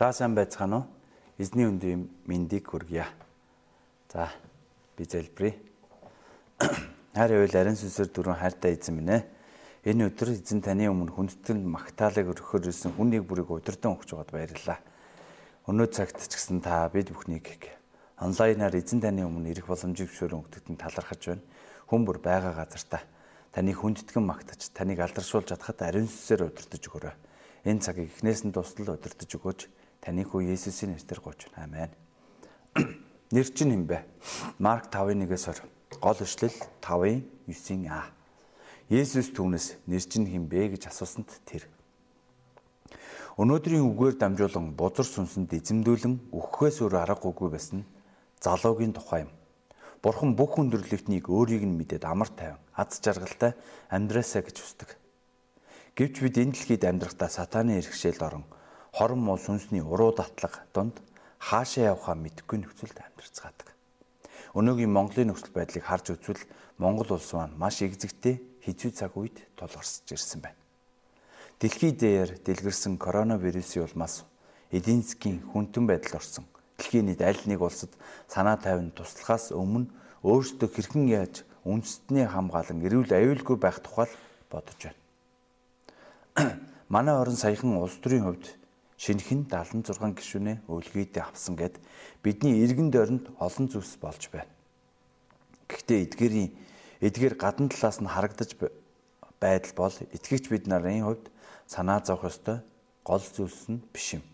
За сайн байцгаана уу? Эзний өндийн мэндийг хүргье. За би залбирая. Хайр байвал ариун сүнсээр дөрөв хайртай эзэн минь ээ. Энэ өдөр эзэн таны өмнө хүндэтгэн магтаалыг өргөхөөр ирсэн хүнийг бүрийг удирдан өгч байгаад баярлалаа. Өнөө цагт ч гэсэн та бид бүхнийг онлайнаар эзэн таны өмнө ирэх боломжийг зөвшөөрөн өгдөгтөн талархаж байна. Хүн бүр байгаа газартаа таны хүндэтгэн магтаж, таныг алдаршуулж чадхад ариун сүнсээр удирдах өгөөрэй. Энэ цагийг эхнээс нь тусдал удирдах өгөөж таны хүү Есүсийн нэрээр гооч байна. Амен. Нэр чинь юм бэ? Марк 5:1-ээс ор. Гол ишлэл 5:9-а. Есүс түүнээс нэр чинь хэм бэ гэж асуусанд тэр Өнөөдрийн үгээр дамжуулан бузар сүнсэнд эзэмдүүлэн өгөхөөс өөр аргагүй байсан залуугийн тухай юм. Бурхан бүх хүндрэлтнийг өөрийг нь мэдээд амар тайван, аз жаргалтай амьдраасаа гэж хүсдэг. Гэвч бид энэ дэлхийд амьдрахдаа сатааны иргэшээлд орон хорон муу сүнсний уруу датлаг донд хаашаа явахаа мэдэхгүй нөхцөлд амьдарцгаадаг. Өнөөгийн Монголын нөхцөл байдлыг харж үзвэл Монгол улс маань маш эгзэгтэй хэцүү цаг үед тулгарсж ирсэн байна. Дэлхий дээр дэлгэрсэн коронавирусын улмаас эдийн засгийн хүнтэн байдал орсон. Дэлхийн нийт аль нэг улсад санаа тавин туслахаас өмнө өөрсдөө хэрхэн яаж үндэстний хамгаалан эрүүл аюулгүй байх тухай бодож байна. Манай орон саяхан улс төрийн хувьд шинэхэн 76 гишүүнээ өвлгийдээ авсан гэд бидний иргэн дөрөнд олон зүйлс болж байна. Гэхдээ эдгээрийн эдгээр гадна талаас нь харагдаж байдал бол итгэгч бид нарын хувьд санаа зовх ёстой гол зүйлс нь биш юм.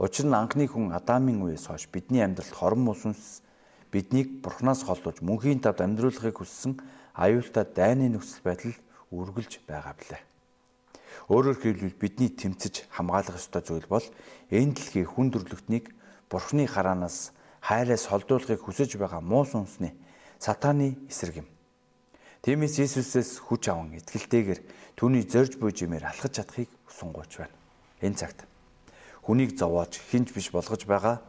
Учир нь анхны хүн Адамын үеэс хойш бидний амьдралд хорон мөсөнс биднийг бурхнаас холдуулж мөнхийн тавд амьдруулахыг хүссэн аюултай дайны нөхцөл байдал үргэлж байгаа билээ. Өөрөөр хэлбэл бидний тэмцэж хамгаалах ёстой зүйл бол энэ дэлхийн хүн төрлөختнийг Бурхны хараанаас хайраас холдуулахыг хүсэж байгаа муу сүнсний сатааны эсрэг юм. Тиймээс Иесусээс хүч аван итгэлтэйгээр түүний зорж буй жимээр алхаж чадахыг сунгууч байна. Энэ цагт хүнийг зовоож хинж биш болгож байгаа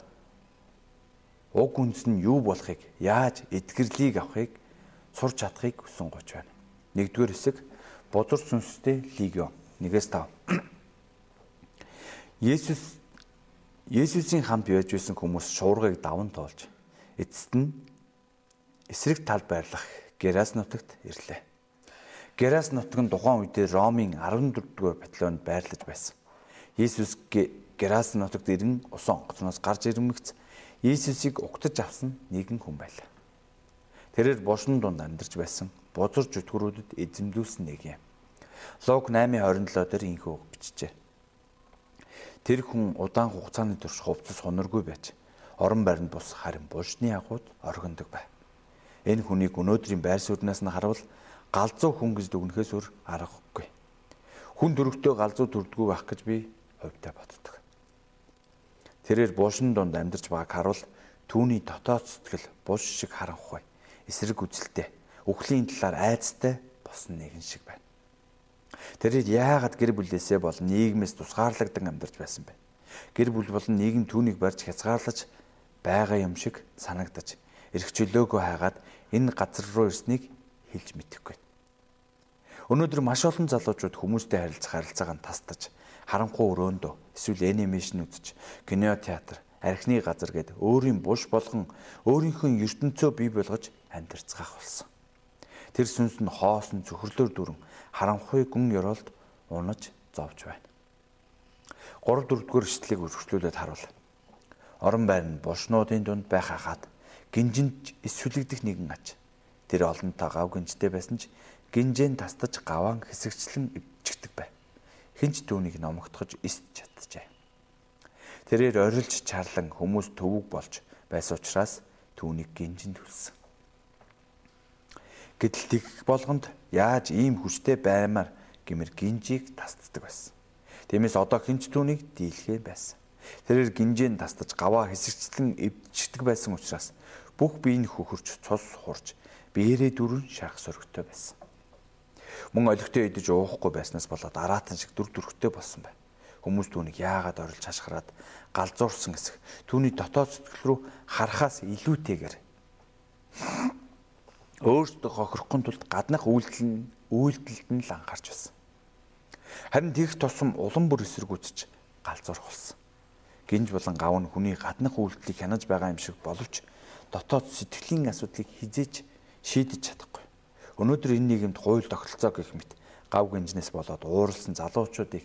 уг үндэс нь юу болохыг яаж эдгэрлийг авахыг сурч чадахыг сунгууч байна. Нэгдүгээр хэсэг бузар сүнстэй легион 1-5. Есүс Есүсийн хамт байж байсан хүмүүс шуургыг даван тоолж эцэст нь эсрэг тал байрлах Герас нутагт ирлээ. Герас нутаг нь тухайн үедээ Ромын 14-р батальонд байрлаж байсан. Есүс Герас нутагт ирэн усан онгоцноос гарч ирмэгц Есүсийг угтаж авсан нэгэн хүн байлаа. Тэрээр бошин дунд амьдарч байсан бузар жүтгэрүүдэд эзэмдүүлсэн нэг юм. Луг 8:27 дээр инхүү бичжээ. Тэр хүн удаан хугацааны турш хувцас хоноргүй байж орон байранд бус харин булшны агууд оргиндог байв. Энэ хүнийг өнөөдрийн байр сууриас нь харавал галзуу хүн гэж дүгнэхээс өөр аргагүй. Хүн дөрөвтөө галзуу төрдгүү байх гэж би хувьтай боддог. Тэрээр булшин донд амьдарч байгааг харуул түүний дотоод сэтгэл булш шиг харанхуй. Эсрэг үзэлтэй, үхлийн талаар айцтай босон нэгэн шиг байна. Тэрээр яагаад гэр бүлээсээ бол нийгмээс тусгаарлагдан амьдарч байсан бэ? Гэр бүл болон нийгэм түүнийг барьж хязгаарлаж байгаа юм шиг санагдаж эрх чөлөөгөө хайгаад энэ газар руу ирснийг хэлж мэдэхгүй. Өнөөдөр маш олон залуучууд хүмүүстэй харилцах харилцаагаа тастаж харанхуй өрөөндөө эсвэл анимашн үзэж кино театр архины газар гээд өөрийн буш болгон өөрийнхөө ертөнцөө бий болгож амьдарцгаах болсон. Тэр сүнс нь хоосон цөхрлөөр дүрэн харанхуй гүн ёроолд унаж зовж байна. 3 4-р эшлэлийг үргэлжлүүлээд харуул. Орон байранд булшнуудын дунд байх хахад гинжинд эсвэлэгдэх нэгэн аж. Тэр олонтаа гав гинжтэй байсан ч гинжэн тастаж гаваан хэсэгчлэн өвчгдөг бай. Хинч түүнийг номогдохож эсч чадчихжээ. Тэрээр орилж чарлан хүмүүс төвөг болж байсан учраас түүнийг гинжинд хүлсэн. Гэтэл тэгэх болгонд яаж ийм хүчтэй баймаар гэмэр гинжийг тасддаг байсан. Тиймээс одоо хинч түүнийг дийлхээ байсан. Тэрээр гинжээ тастаж гаваа хэсэгчлэн эвдчихдэг байсан учраас бүх бие нь хөхөрч цус хурж биерээ дүрэн шарх сөрөгтэй байсан. Мөн олигтой идэж уухгүй байснаас болоод араатан шиг дүр төрхтэй болсон байна. Хүмүүс түүнийг яагаад орилж хашгираад галзуурсан эсэх түүний дотоод сэтгэл рүү харахаас илүүтэйгээр өөртөө хохирохгүй тулд гаднах үйлдэл нь үйлдэлд нь л анхаарч байсан. Харин тийх тусам улам бүр эсэргүүцэж галзуурх болсон. гинж болон гав нь хүний гаднах үйлдэлийг хянаж байгаа юм шиг боловч дотоод сэтгэлийн асуудлыг хизээж шийдэж чадахгүй. Өнөөдөр энэ нийгэмд хууль тогтолцоо гэх мэт гав гинжнээс болоод ууралсан залуучуудыг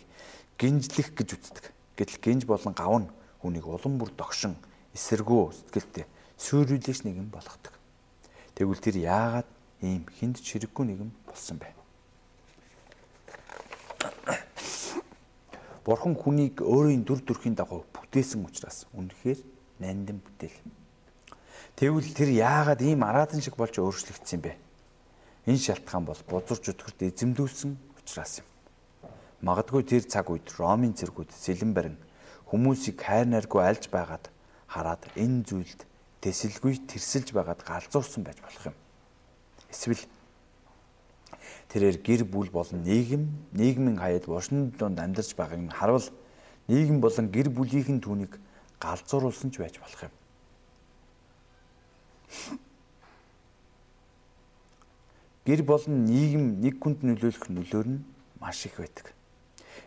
гинжлэх гэж үздэг. Гэтэл гинж болон гав нь хүнийг улам бүр догшин эсэргүү сэтгэлтэй сүйрүүлэгч нэгэн болгодог. Тэгвэл тэр яагаад ийм хүнд чирэггүй нэгэн болсон бэ? Бурхан хүнийг өөрийн дүр төрхийн дагуу бүтээсэн учраас үнэхээр нандин бүтээл. Тэгвэл тэр яагаад ийм араатан шиг болж өөрчлөгдсөн бэ? Энэ шалтгаан бол бузарч өтгөрт эзэмдүүлсэн учраас юм. Магадгүй тэр цаг үед Ромын цэргүүд сэлэн барин хүмүүсийг хайр найргүй альж байгаад хараад энэ зүйлд тэсэлгүй тэрсэлж байгаад галзуурсан байж болох юм. Эсвэл тэрээр гэр бүл болон нийгэм нийгмийн хаяад бошин донд амьдарч байгааг нь харуул нийгэм болон гэр бүлийнхэн түүнийг галзууруулсан ч байж болох юм. Гэр болон нийгэм нэг хүнд нөлөөлөх нөлөөр нь маш их байдаг.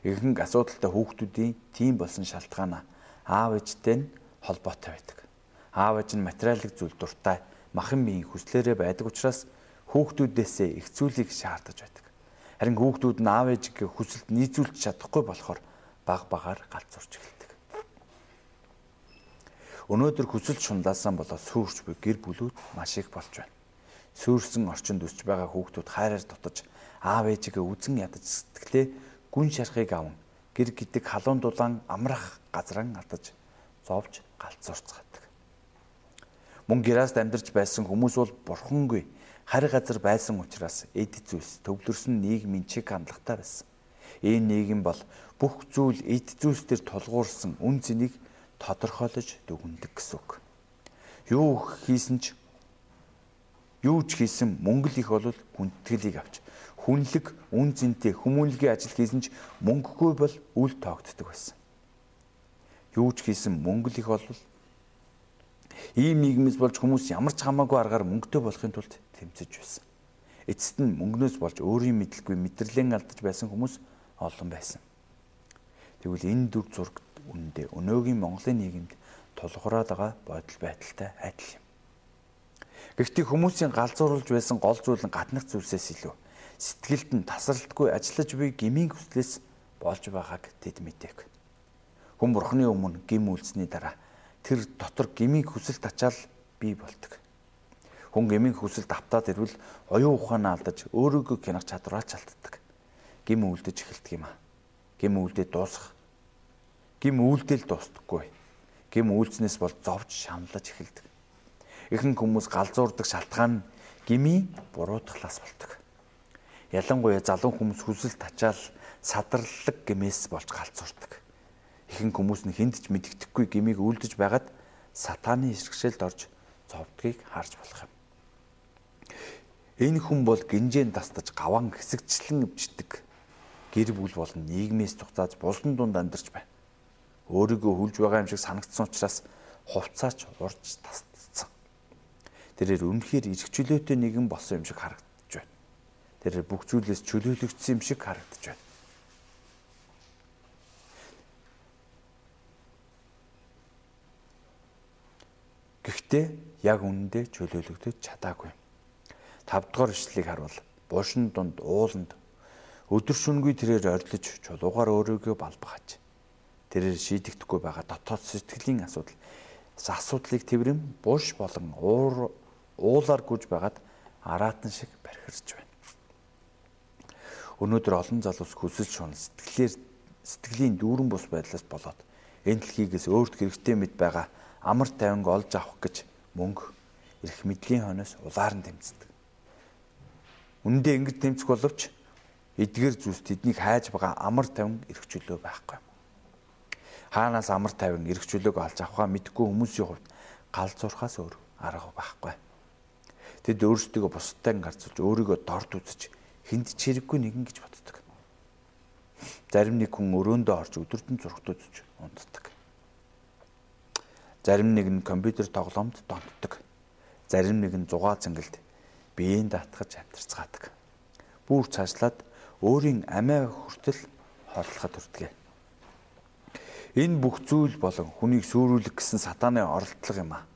Ихэнх асуудалтай хүүхдүүдийн тийм болсон шалтгаан аав ээжтэй нь холбоотой байдаг. Аав ээж нь материалын зүйл дуртай махан биеийн хүслээрээ байдаг учраас хүүхдүүдээсээ их зүйлийг шаардаж байдаг. Харин хүүхдүүд нь аав ээжийнхээ хүсэлд нийцүүлж чадахгүй болохоор баг багаар галзуурч эхэлдэг. Өнөөдөр хүсэл шундаасан болоод сүрч буй гэр бүлүүд маш их болж байна. Сүрсэн орчинд өсч байгаа хүүхдүүд хайраар дутаж аав ээжигээ үзэн ядаж сэтгэлээ гүн шархыг аван гэр гэдэг халуун дулаан амрах газран алдаж зовж галзуурцгаадаг. Мөн гераст амьдарч байсан хүмүүс бол бурхангүй харь газар байсан учраас эд зүйлс төвлөрсөн нийгмийн чиг хандлагатай байсан. Энэ нийгэм бол бүх зүйл эд зүйлсээр тулгуурсан үн цэнийг тодорхойлож дүгндэг гэсэн үг. Юу хийсэн ч юу ч хийсэн мөнгө л их бол хүндэтгэлийг авч хүнлэг үн цэнтэй хүмүүнлэгийн ажил хийсэн ч мөнгөгүй бол үл тоогддог байсан. Юу ч хийсэн мөнгө л их бол ийм нийгэмээс болж хүмүүс ямар ч хамаагүй аргаар мөнгөтэй болохын тулд тэмцэж байсан. Эцэст нь мөнгнөөс болж өөрийн мэдлгүй мэдрэлэн алдаж байсан хүмүүс олон байсан. Тэгвэл энэ дүр зурагт үнэндээ өнөөгийн Монголын нийгэмд тулгуураад байгаа бодол байдалтай адил юм. Гэхдээ хүмүүсийн галзууруулж байсан гол зүйл нь гаднах зүйлсээс илүү сэтгэлд нь тасралтгүй ажиллаж буй гмийн хүслээс болж байгааг тэд мэдээг. Хүн бурхны өмнө гим үлдсэний дараа тэр дотор гмийн хүсэл тачаал бий болдог. Хүн гмийн хүсэлд автаад ирвэл оюун ухаанаа алдаж өөрийгөө кинах чадвараа ч алддаг. Гим үлдэж эхэлдэг юм аа. Гим үлдээд дуусах. Гим үлдээл дуустдаггүй. Гим үлдснээс бол зовж шаналж эхэлдэг. Ихэнх хүмүүс галзуурдаг шалтгаан нь гмийн буруу талаас болдог. Ялангуяа залуу хүмүүс хүсэл тачаал садарлаг гэмээс болж галзуурдаг. Ихэнх хүмүүс нь хүнд ч мэддэхгүй гмийг үлдэж байгаад сатааны иргэшэлд орж зовдгийг харж болох юм. Энэ хүн бол гинжээн тастаж гаван хэсэгчлэн өвчтдөг. Гэр бүл болон нийгмээс тугацааж булсан дунд амьдарч байна. Өөрийгөө хүлж байгаа юм шиг санагдсан учраас хувцаач урж тасцсан. Тэрээр үнэхээр эрх чөлөөтэй нэгэн болсон юм шиг харагдаж байна. Тэрээр бүх зүйлээс чөлөөлөгдсөн юм шиг харагдаж байна. Гэхдээ яг үнэндээ чөлөөлөгдөж чадаагүй. 5 дугаар ишлэлийг харуул. Буушин дунд ууланд өдөр шөнөгүй тэрээр орилж чулуугаар өөрийгөө балбахаж тэрээр шийдэгдэхгүй байгаа дотоод сэтгэлийн асуудал асуудлыг тэрвэм буш болон уур уулаар гүж байгаад араатан шиг бархирч байна. Өнөөдөр олон залуус хүсэл шунал сэтгэлээр сэтгэлийн дүүрэн бус байдлаас болоод энэ дэлхийгээс өөрт хэрэгтэй мэд байгаа амар тайванг олж авах гэж мөнгө эрх мэдлийн хойноос улаар нь тэмцдэг. Үндэ ингэж тэмцэх боловч эдгээр зүйлс тэднийг хайж байгаа амар тавин эргчлөө байхгүй. Хаанаас амар тавин эргчлөөг олж авахаа мэдгүй хүмүүсийн хувьд гал зурхаас өөр арга байхгүй. Тэд өөрсдөө бусдад гарцуулж өөрийгөө дорд үзэж хүнд чирэггүй нэгэн гэж боддог. Зарим нэг хүн өрөөндөө орж өдөртөн зургт үзэж унтдаг. Зарим нэг нь компьютер тоглоомд донтдог. Зарим нэг нь зугаа цэнгэлд биеийн даатгаж амьдарцгаадаг. Бүр цаашлаад өөрийн амиа хүртэл хорлоход хүрдэг. Энэ бүх зүйл болон хүнийг сүрүүлэх гэсэн сатааны оролдлого юм аа.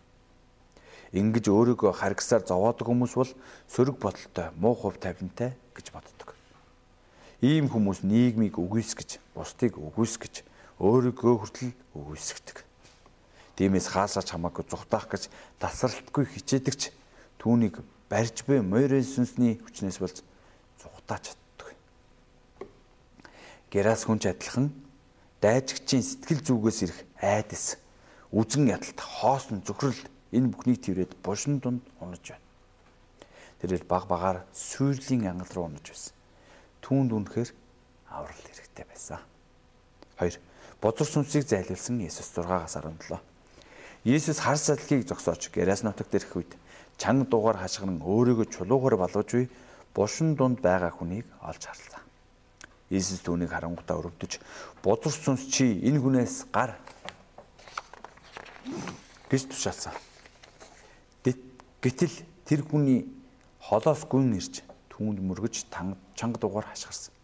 Ингэж өөрийгөө харгасаар зовоодог хүмүүс бол сөрөг бодолтой, муу хувь тавилантай гэж боддог. Ийм хүмүүс нийгмийг үгүйсгэж, бусдыг үгүйсгэж, өөрийгөө хүртэл үгүйсгдэг. Тиймээс хаасаач хамаагүй зүхтаах гэж тасралтгүй хичээдэгч түүнийг барьж буй морин сүнсний хүчнээс болж зүхтаач чаддаг. Герас хүнч адилхан дайжигчийн сэтгэл зүгээс ирэх айдас, үзэн ядалт, хоосон зөвхрөл энэ бүхнийг тэрвэд бушин дунд унаж байна. Тэрэл баг багаар сүйрлийн ангал руу унаж байсан. Түүнд үнэхээр аврал хэрэгтэй байсан. 2. Бозор сүнсийг зайлуулсан Есүс 6-аас 17. Есүс хар салхийг зогсоож Герас нутагт ирэх үед чанга дуугаар хашгиран өөрийгөө чулуугаар балууж буй бушин дунд байгаа хүнийг олж харлаа. Есүс түүнийг харангуйтаа өрөвдөж бозор сүнс чи энэ хүнээс гар гэж тушаалсан. Гэтэл тэр хүний холоос гүн ирж түүнд мөргөж чанга дугаар хашгирсан.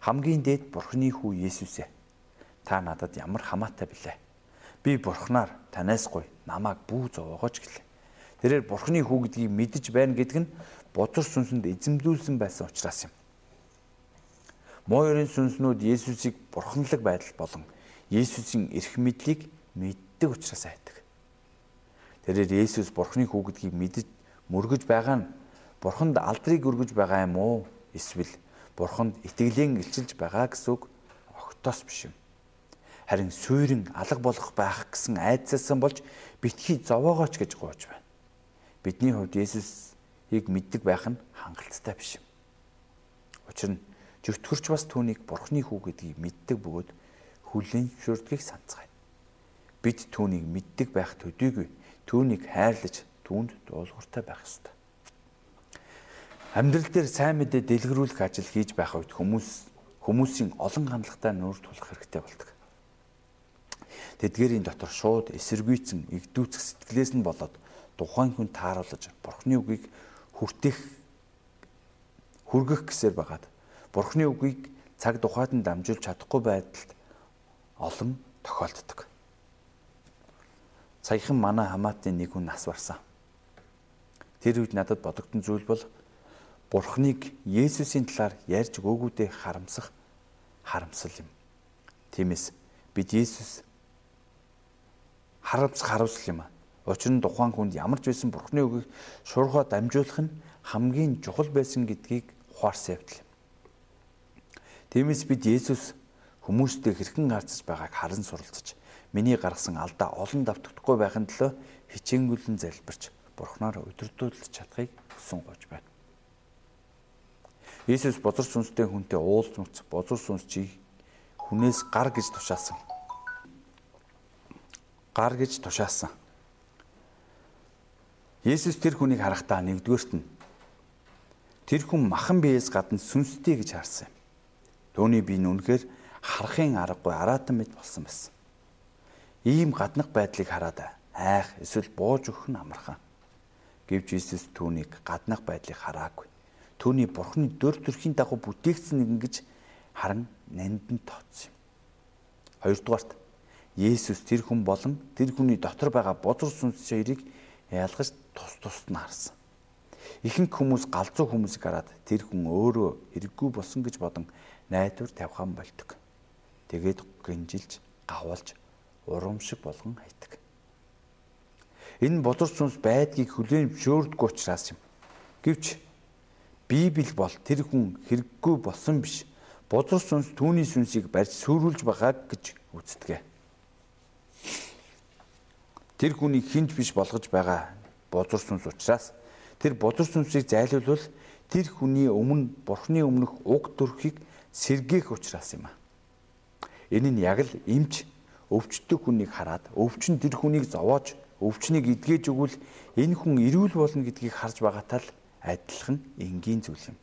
Хамгийн дээд бурхны хүү Есүс ээ. Та надад ямар хамаатай билээ. Би бурхнаар танаас гуй намайг бүү зовоогооч гэлээ. Тэрээр бурхны хүү гэдгийг мэдэж байна гэдэг нь бузар сүнсэнд эзэмдүүлсэн байсан учраас юм. Мойрын сүнснүүд Есүсийг бурханлаг байдал болон Есүсийн эрх мэдлийг мэддэг учраас айдаг. Тэрээр Есүс Бурхны хүү гэдгийг мэдэж мөргөж байгаа нь Бурханд алдрыг өргөж байгаа юм уу? Эсвэл Бурханд итгэлэн илчилж байгаа гэсэн үг огтоос биш юм. Харин суурин алга болох байх гэсэн айдсаасан болж битгий зовоогооч гэж гооч байна. Бидний хувьд Есүсийг мэддэг байх нь хангалттай биш юм. Учир нь зөвтгөрч бас түүнийг Бурхны хүү гэдгийг мэддэг бөгөөд хүлээн зөвшөөрдгийг санацгаая. Бид түүнийг мэддэг байх төдийгүй түүнийг хайрлаж түүнд дуулууртай байх ёстой. Амьдрал дээр сайн мэдээ дэлгэрүүлэх ажил хийж байх үед хүмүүс хүмүүсийн олон хандлагатай нүүр тулах хэрэгтэй болдог. Тэдгэрийн дотор шууд эсэргүйцэн игдүүцэх сэтгэлээс нь болоод тухайн хүн тааруулж Бурхны үгийг хүртэх хүргэх гэсээр байгаад Бурхны үгийг цаг тухайд нь дамжуулж чадахгүй байдалд олон тохиолддог. Саяхан манай хамаатны нэг хүн нас барсан. Тэр үед надад бодогдсон зүйл бол Бурхныг Есүсийн талаар ярьж өгөөдөө харамсах харамсал юм. Тиймээс бид Есүс харамсах харамсал юм. Учир нь тухайн хүнд ямар ч байсан Бурхны үгийг шуурхаа дамжуулах нь хамгийн чухал байсан гэдгийг ухаарсан явдал юм. Тиймээс бид Есүс хүмүүстэй хэрхэн харцаж байгааг харан суралцж Миний гаргасан алдаа олон давтагдахгүй байхын төлөө хичээнгүлэн залбирч Бурхнаар удирдуулж чадахыг хүсэн гож байна. Иесус бозор сүнстэй хүнтэй уулз нүц бозор сүнс чи хүнээс гар гэж тушаасан. Гар гэж тушаасан. Есүс тэр хүнийг харахтаа нэгдүгээрт нь тэр хүн махан биеэс гадна сүнстэй гэж харсан юм. Төвний би нүнхээр харахын аргагүй аратан мэд болсон байсан ийм гаднах байдлыг хараад айх эсвэл бууж өгөх нь амархан. Гэвч Иесус түүнийг гаднах байдлыг хараагүй. Түүний бурхны дөр төрхийн дагуу бүтээгдсэн нэгэн гэж харан нандин тооцсон юм. Хоёрдугаарт Есүс тэр хүн болон тэр хүний дотор байгаа бозор сүнс хоёрыг ялгаж тус тусд нь харсан. Ихэнх хүмүүс галзуу хүмүүсийг хараад тэр хүн өөрөө хэрэггүй болсон гэж бодон найдвар тавьхан болдог. Тэгээд гинжилж, гавалж урамшиг болгон хайдаг. Энэ бузар сүнс байдгийг хүлээн зөвшөөрдөггүй учраас юм. Гэвч Библи бол тэр хүн хэрэггүй болсон биш. Бузар сүнс түүний сүнсийг барьж сүрүүлж байгааг гэж үздэг. Тэр хүнийг хинж биш болгож байгаа бузар сүнс учраас тэр бузар сүнсийг зайлуулбал тэр хүний өмнө бурхны өмнөх уг төрхийг сэргээх учраас юм а. Энэ нь яг л эмч өвчтөг хүнийг хараад өвчин тэр хүнийг зовоож өвчнийг эдгэж өгвөл энэ хүн ирүүл болно гэдгийг харж байгаатай л адилхан энгийн зүйл юм.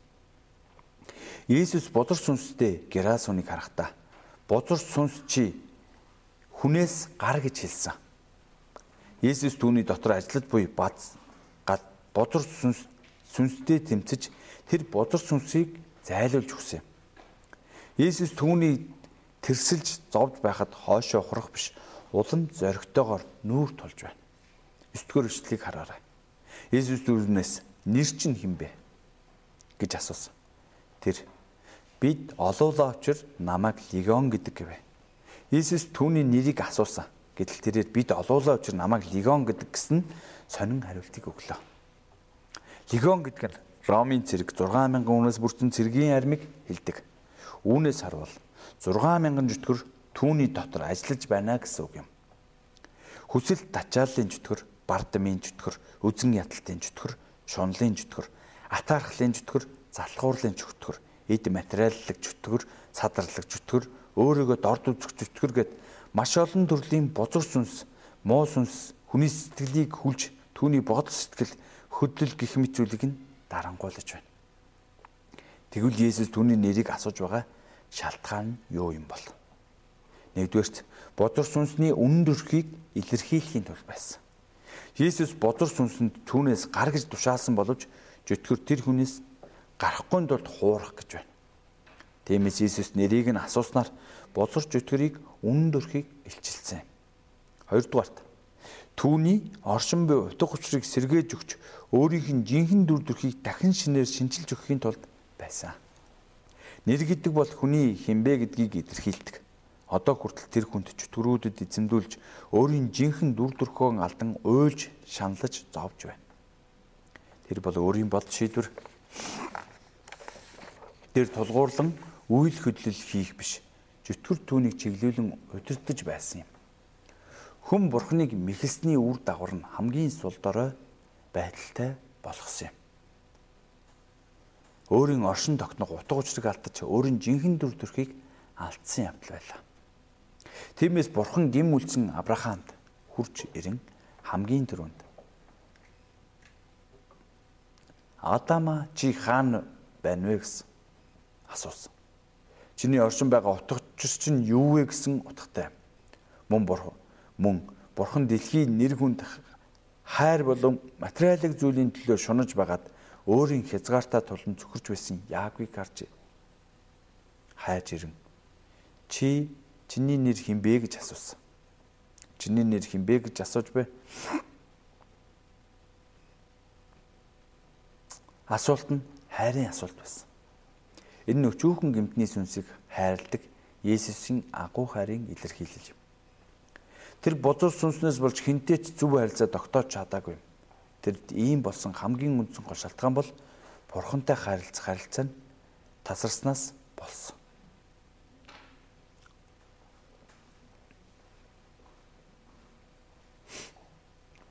Иесус бузар сүнстэй Герасоныг харахтаа бузар сүнс чи хүнээс гар гэж хэлсэн. Иесус түүний дотор ажиллаж буй бац гад бузар сүнс сүнстэй тэмцэж тэр бузар сүнсийг зайлуулж өгсөн юм. Иесус түүний тэрсэлж зовж байхад хоошоо ухрах биш улам зоригтойгоор нүүр тулж байна. 9 дугаар эшлэлийг хараарай. Есүс дүүрнээс нэр чинь хинбэ гэж асуусан. Тэр бид олоолаа учир намайг легион гэдэг гэвэ. Есүс түүний нэрийг асуусан. Гэтэл тэрээр бид олоолаа учир намайг легион гэдэг гэсэн сонин хариултыг өглөө. Легион гэдэг нь Ромын цэрэг 6000 үнээс бүрдсэн цэргийн армийг хэлдэг. Үүнээс харвал 6000 жүтгэр түүний дотор ажиллаж байна гэсэн үг юм. Хүсэл тачааллын жүтгэр, бардамын жүтгэр, үзэн ядалтын жүтгэр, шунлын жүтгэр, атаархлын жүтгэр, залхуурлын жүтгэр, эд материаллык жүтгэр, садарлаг жүтгэр, өөрийгөө дорд үзэх жүтгэр гэд маш олон төрлийн бузар сүнс, муу сүнс, хүний сэтгэлийг хүлж түүний бодол сэтгэл хөдлөл гих мэт зүйлийг нь дарангуйлаж байна. Тэгвэл Есүс түүний нэрийг асууж байгаа шалтгаан нь юу юм бол? Нэгдүгээрт бодор сүнсний үнэн төрхийг илэрхийлэхийн тулд байсан. Есүс бодор сүнсэнд түүнээс гар гэж тушаалсан боловч жөтгөр тэр хүнээс гарахгүй тулд хуурах гэж байна. Тиймээс Есүс нэрийг нь асууснаар бозор жөтгөрийг үнэн төрхийг илчилсэн. Хоёрдугаарт түүний оршин буй утга учирыг сэргээж өгч өөрийнх нь жинхэнэ дүр төрхийг дахин шинээр шинчилж өгөхийн тулд байсан. Нэр гэдэг бол хүний хинбэ гэдгийг илэрхийлдэг. Одоо хүртэл тэр хүнд чөтгөрүүдэд эзэмдүүлж өөрийн жинхэнэ дүр төрхөө алдан уйлж шаналж зовж байна. Тэр бол өөрийн бодол шийдвэр тэр тулгуурлан үйл хөдлөл хийх биш. Жөтгөр түүнийг чиглүүлэн удирдах байсан юм. Хүм бурхныг мэхэлсний үр дагавар нь хамгийн сул дорой байдалтай болгосон юм. Өөрийн оршин тогтнох утга учирыг алдаж өөрийн жинхэнэ дүр төрхийг алдсан явдал байлаа. Тиймээс бурхан гим үлдсэн Авраамд хурж ирэн хамгийн түрүүнд Адама чи хаана байна вэ гэсэн асуусан. Чиний оршин байгаа утга учир чинь юу вэ гэсэн утгатай. Мөн бурхан мөн бурхан дэлхийн нэр хүнд хайр болон материалын зүйлийн төлөө шунаж байгаад өөрийн хязгаартаа тулан зөвхөрч байсан Яагийг харж хайж ирэн чи чиний нэр хинбэ гэж асуусан. Чиний нэр хинбэ гэж асууж бай. Асуулт нь хайрын асуулт байсан. Энэ нь өчүүхэн гэмтний сүнсийг хайрладаг Есүсийн агуу хайрын илэрхийлэл юм. Тэр бузар сүнснээс болж хинтээ ч зөв харилцаа тогтоож чадаагүй. Тэр ийм болсон хамгийн үндсэн гол шалтгаан бол бурхантай харилцах харилцаа нь тасарснаас болсон.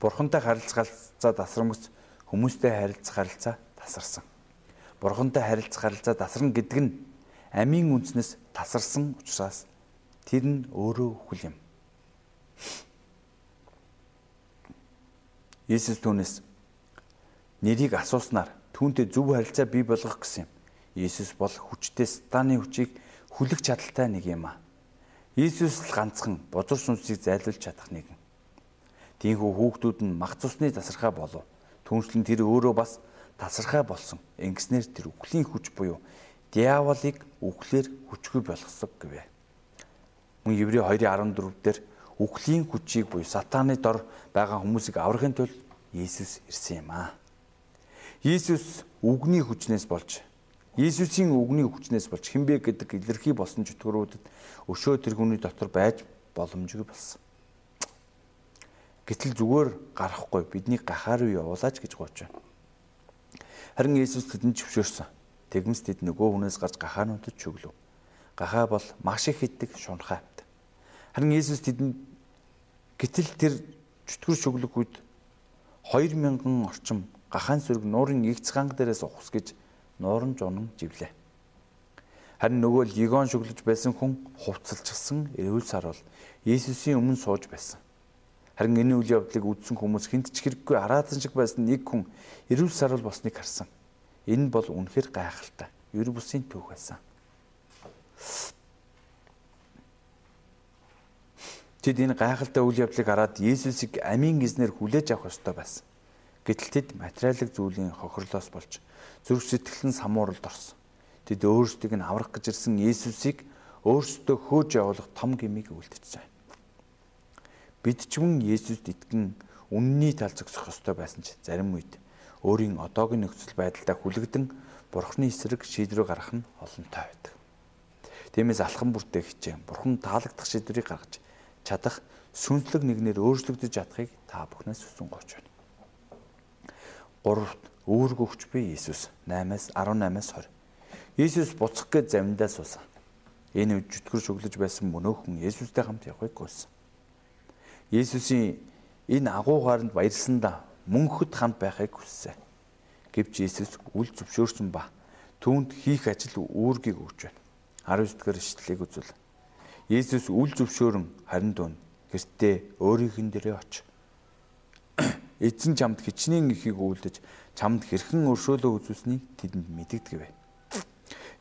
Бурхантай харилцах харилцаа тасрамгц хүмүүстэй харилцах харилцаа тасарсан. Бурхантай харилцах харилцаа тасарна гэдэг нь амийн үндснээс тасарсан учраас тэр нь өөрөө хүл юм. Есүс түүнээс нэрийг асууснаар түүнтэй зөв харилцаа бий болгох гэсэн юм. Есүс бол хүчтэй сатаны хүчийг хүлэх чадaltaй нэг юм аа. Есүс л ганцхан бузар сүнсийг зайлуулж чадах нэгэн. Тийхүү хүүхдүүд нь мах цусны тасархай болов. Түүнчлэн тэр өөрөө бас тасархай болсон. Ингэснээр тэр үхлийн хүч буюу диаволыг үхлээр хүчгүй болгосог гэвэ. Мөн Еврей 2:14 дээр үхлийн хүчийг буюу сатааны дор байгаа хүмүүсийг аврахын тулд Иесус ирсэн юм аа. Иесус үгний хүчнээс болж Иесусийн үгний хүчнээс болж хинбэ гэдэг илэрхий болсон чөтгөрүүдэд өшөө тэр хүний дотор байж боломжгүй болсон. Гэтэл зүгээр гарахгүй биднийг гахаар уу явуулаач гэж гооч. Харин Иесус тэдэнд зөвшөөрсөн. Тэгмэс тэд нөгөө хүнээс гарч гахаануудад чөглөв. Гахаа бол маш их хитдэг шунхай. Харин Иесус тэдэнд Гэтэл тэр чөтгөр шөглөх үед 2000 орчим гахаан сүрэг нуурын игц ганг дээрээс ухс гэж нууран жунан живлээ. Харин нөгөө легон шөглөж байсан хүн хувцалчихсан эрүүл сар бол Иесусийн өмнө сууж байсан. Харин энэ үйл явдлыг үзсэн хүмүүс хинт ч хэрэггүй араатан шиг байсан нэг хүн эрүүл сар бол босныг харсан. Энэ бол үнэхэр гайхалтай. Ер бусын түүх байсан. Тэд энэ гайхалтай үйл явдлыг хараад Есүсийг амийн гизнэр хүлээж авах ёстой байсан. Гэтэл тэд материалын зүйлийн хохирлоос болж зүрх сэтгэлэн самууралд орсон. Тэд өөрсдийг нь аврах гэж ирсэн Есүсийг өөрсдөө хөөж явуулах том гмийг үлдчихсэн. Бид ч мөн Есүст итгэн үнний тал зогсох ёстой байсан ч зарим үед өөрийн одоогийн нөхцөл байдалтай хүлэгдэн Бурхны эсрэг шийдвэр гаргах нь олонтой байдаг. Тиймээс алхам бүртээ хичээн Бурхан таалагдах шийдвэрийг гаргаж чадах сүнслэг нэгнээр өөрчлөгдөж чадахыг та бүхнээс хүсэн гооч байна. 3-т үүрэг өгч би Иесус 8-аас 18-аас 20. Иесус буцах гэж замдаа суусан. Энэ үед зүтгэр шүглэж байсан мөнөөхөн Иесустэй хамт явахыг гуйсан. Иесусийн энэ агуу гаранд баярлсандаа мөнхөд хамт байхыг хүссэн. Гэвч Иесус үл зөвшөөрсөн ба түүнд хийх ажил үүргийг өгч байна. 19 дэх ишлэлийг үзвэл Иесус үл зөвшөөрөн харин дуун гэртээ өөрийнхэн дээрээ оч. Эзэн чамд хичнээн ихийг үйлдэж чамд хэрхэн өршөөлөө үзүүлснийг тэдэнд мэдэгдэв.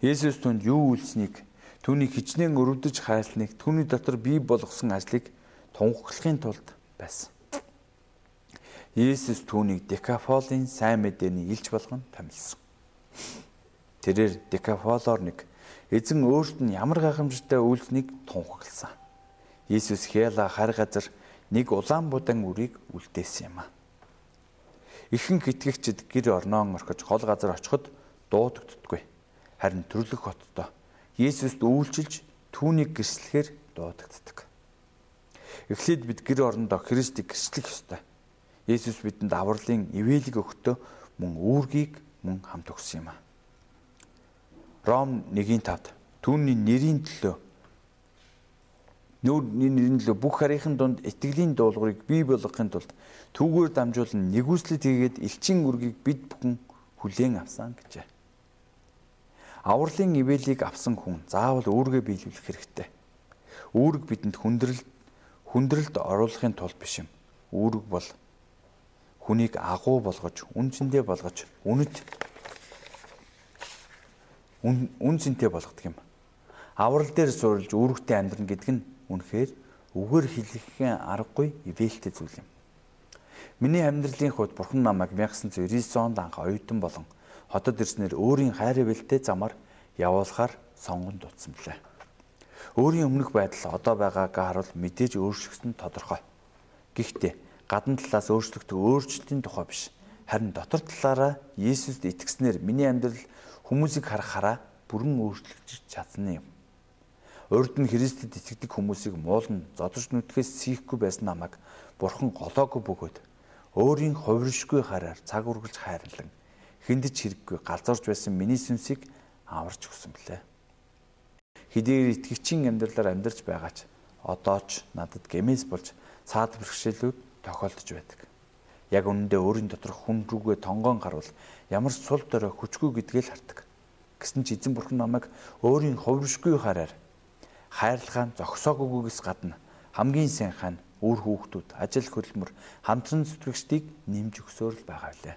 Есүс түнд юу үйлснийг түүнийг хичнээн өрөвдөж хайрлныг түүний дотор бий болгосон ажлыг тунхаглахын тулд байсан. Есүс түүнийг Декафолын сайн мэдээний илж болгон томилсон. Тэрээр Декафолоор нэг эзэн өөрт нь ямар гайхамшигтай үйлснийг тунхагласан. Иесус хяла хар газар нэг улаан будан үрийг үлдээсэн юм а. Ихэнх итгэгчид гэр орноон орхиж хол газар очиход дуудагддаггүй. Харин төрлөх хотдоо Иесуст үйлчилж түүнийг гэрчлэхээр дуудагддаг. Эхлээд бид гэр орондоо Христийг гэрчлэх ёстой. Иесус бидэнд авралын ивэлийг өгтөө мөн үүргийг мөн хамт өгсөн юм а. Ром 1:5 түүний нэрийн төлөө нүүрний нэрийн төлөө бүх харийнхын дунд итгэлийн дуулуурыг бий болгохын тулд түүгээр дамжуулан нэгүслэт хийгээд элчин үргийг бид бүхэн хүлээн авсан гэжээ. Авралын ивэлийг авсан хүн заавал үүргээ биелүүлэх хэрэгтэй. Үүрэг бидэнд хүндрэл хүндрэлд оруулахын тулд биш юм. Үүрэг бол хүнийг агуу болгож, үн цэндэ болгож, үнэт үн цэнтэй болгодог юм. Аврал дээр суурилж үүрэгтэй амьдрна гэдэг нь үнэхээр үгээр хэлэхээ аргагүй ивэлтэй зүйл юм. Миний амьдралын хувьд Бурхан намайг 1999 онд анх оюутан болон хотод ирснээр өөрийн хайр ивэлтэй замаар явуулахаар сонгон дутсан билээ. Өөрийн өмнөх байдал одоо байгаагаа харуул мэдээж өөрчлөгдсөн тодорхой. Гэхдээ гадна талаас өөрчлөгдөх өөрчлөлтийн тухай биш. Харин дотор талаараа Иесуст итгэснээр миний амьдрал хүмүүсийг харахаараа бүрэн өөрчлөгдөж чадсан юм. Урд нь Христэд итгэдэг хүмүүсийг муулна, зодож нүтгэхээс сийхгүй байсан намайг Бурхан голоогүй бөгөөд өөрийн хувиршгүй хараар цаг үргэлж хайрлан хиндэж хэрэггүй галзуурж байсан миний сүнсийг аварч өгсөн блэ. Хидээр итгэгчийн амьдралаар амьдарч байгаач одоо ч надад гэмээс болж цаад бэрхшээлүүд тохиолдож байдаг. Яг үнэндээ өөрийн доторх хүн рүүгээ тонгоон гарвал ямар сул дорой хүчгүй гэдгээ л хардаг. Гэсэн ч эзэн бурхан намайг өөрийн хувиршгүй хараар хайрлахаа зогсоогүйгээс гадна хамгийн сайн хань үр хүүхдүүд ажил хөдөлмөр хамтран зүтгэгчдийг нэмж өгсөөр л байгаа лээ.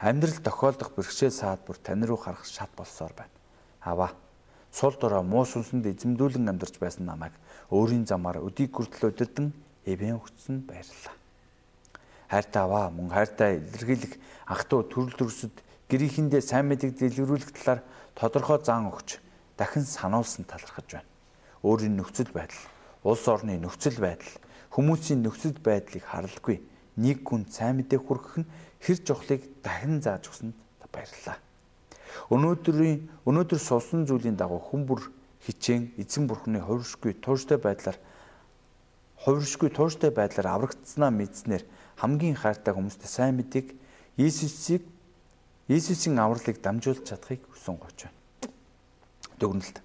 Амьдрал тохиолдох бэрхшээл саад бүр тань руу харах шат болсоор байна. Аваа. Сул дорой муу сүнсэнд эзэмдүүлэн амьдарч байсан намайг өөрийн замаар өдийг хүртэл өдөрдөн эвэн өгсөн баярлалаа. Хайртай аваа мөн хайртай илэрхийлэх ゥ төрөл төрсөд гэрийнхэндээ сайн мэдээг дэлгэрүүлэх талаар тодорхой зан өгч дахин сануулсан талархаж байна. Өөрийн нөхцөл байдал, улс орны нөхцөл байдал, хүмүүсийн нөхцөл байдлыг харалгүй нэг хүн сайн мэдээ хүргэх нь хэр жохлыг дахин зааж өгсөнд баярлалаа. Өнөөдрийн өнөөдөр сулсан зүйлийн дагуу хүн бүр хичээн эзэн бурхны хувиршгүй тууштай байдлаар хувиршгүй тууштай байдлаар аврагдсанаа мэдснээр хамгийн хайртай хүмүүстэй сайн мэдээг Иесусыг Иесусийн авралыг дамжуулж чадахыг хүсэн гоч байна дүгнэлт.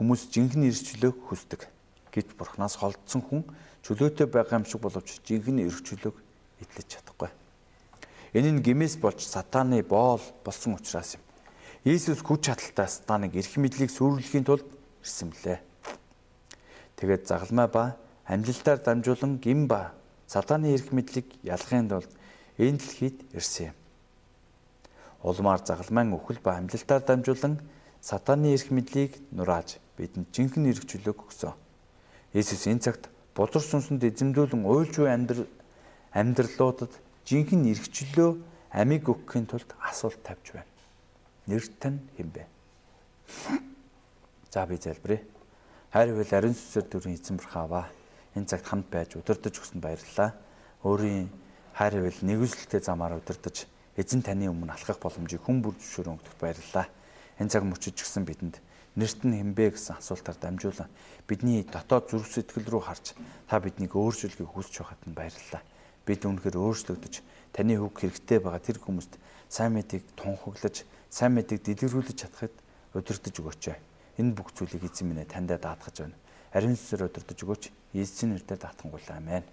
Хүмүүс жинхэнэ эрсчлөөг хүсдэг. Гэвч бурхнаас холдсон хүн чөлөөтэй байгаа юм шиг боловч жинхэнэ эрсчлөөг эдлэж чадахгүй. Энэ нь гимээс болж сатааны боол болсон учраас юм. Иесус хүч чадалтай сатаныг эрх мэдлийг сүрүүлэхийн тулд ирсэн блэ. Тэгээд загалмай ба амьлалтаар дамжуулан гим ба сатааны эрх мэдлийг ялахын тулд энэ дэлхийд ирсэн юм. Улмаар загалмайн өхөл ба амьлалтаар дамжуулан сатааны эрх мэдлийг нурааж бидэнд жинхэнэ эрх чөлөөг өгсөн. Есүс энэ цагт бузар сүнсэнд эзэмдүүлэн уйлжгүй амьдрал амьдралуудад жинхэнэ эрх чөлөө амийг өгөхийн тулд асуулт тавьж байна. Нэр тань хэн бэ? За би залбирая. Хайр ивэл ариун сүсэр дүрийн эзэн бурхаава. Энэ цагт хамт байж удирдах өгсөнд баярлалаа. Өөрийн хайр ивэл нэгүслэлтэй замаар удирдах эзэн таны өмнө алхах боломжийг хүн бүр зөвшөөрөн өгдөгт баярлалаа. Энэ цаг мөчөж гисэн бидэнд нэрт нь хэмбэ гэсэн асуултаар дамжуулан бидний дотоод зүрх сэтгэл рүү харж та биднийг өөрчилгийг хүсч байхад нь баярлалаа. Бид үнэхээр өөрчлөгдөж таны үг хэрэгтэй байгаа тэр хүмүүст сайн мэдгийг тунхаглаж, сайн мэдгийг дэлгэрүүлж чадахад удирдах өгөөч. Энэ бүх зүйлийг эзэн минь таньдаа даатгаж байна. Ариун сүсээр удирдах өгөөч. Есүсийн нэрээр даатгангуйлаа. Амен.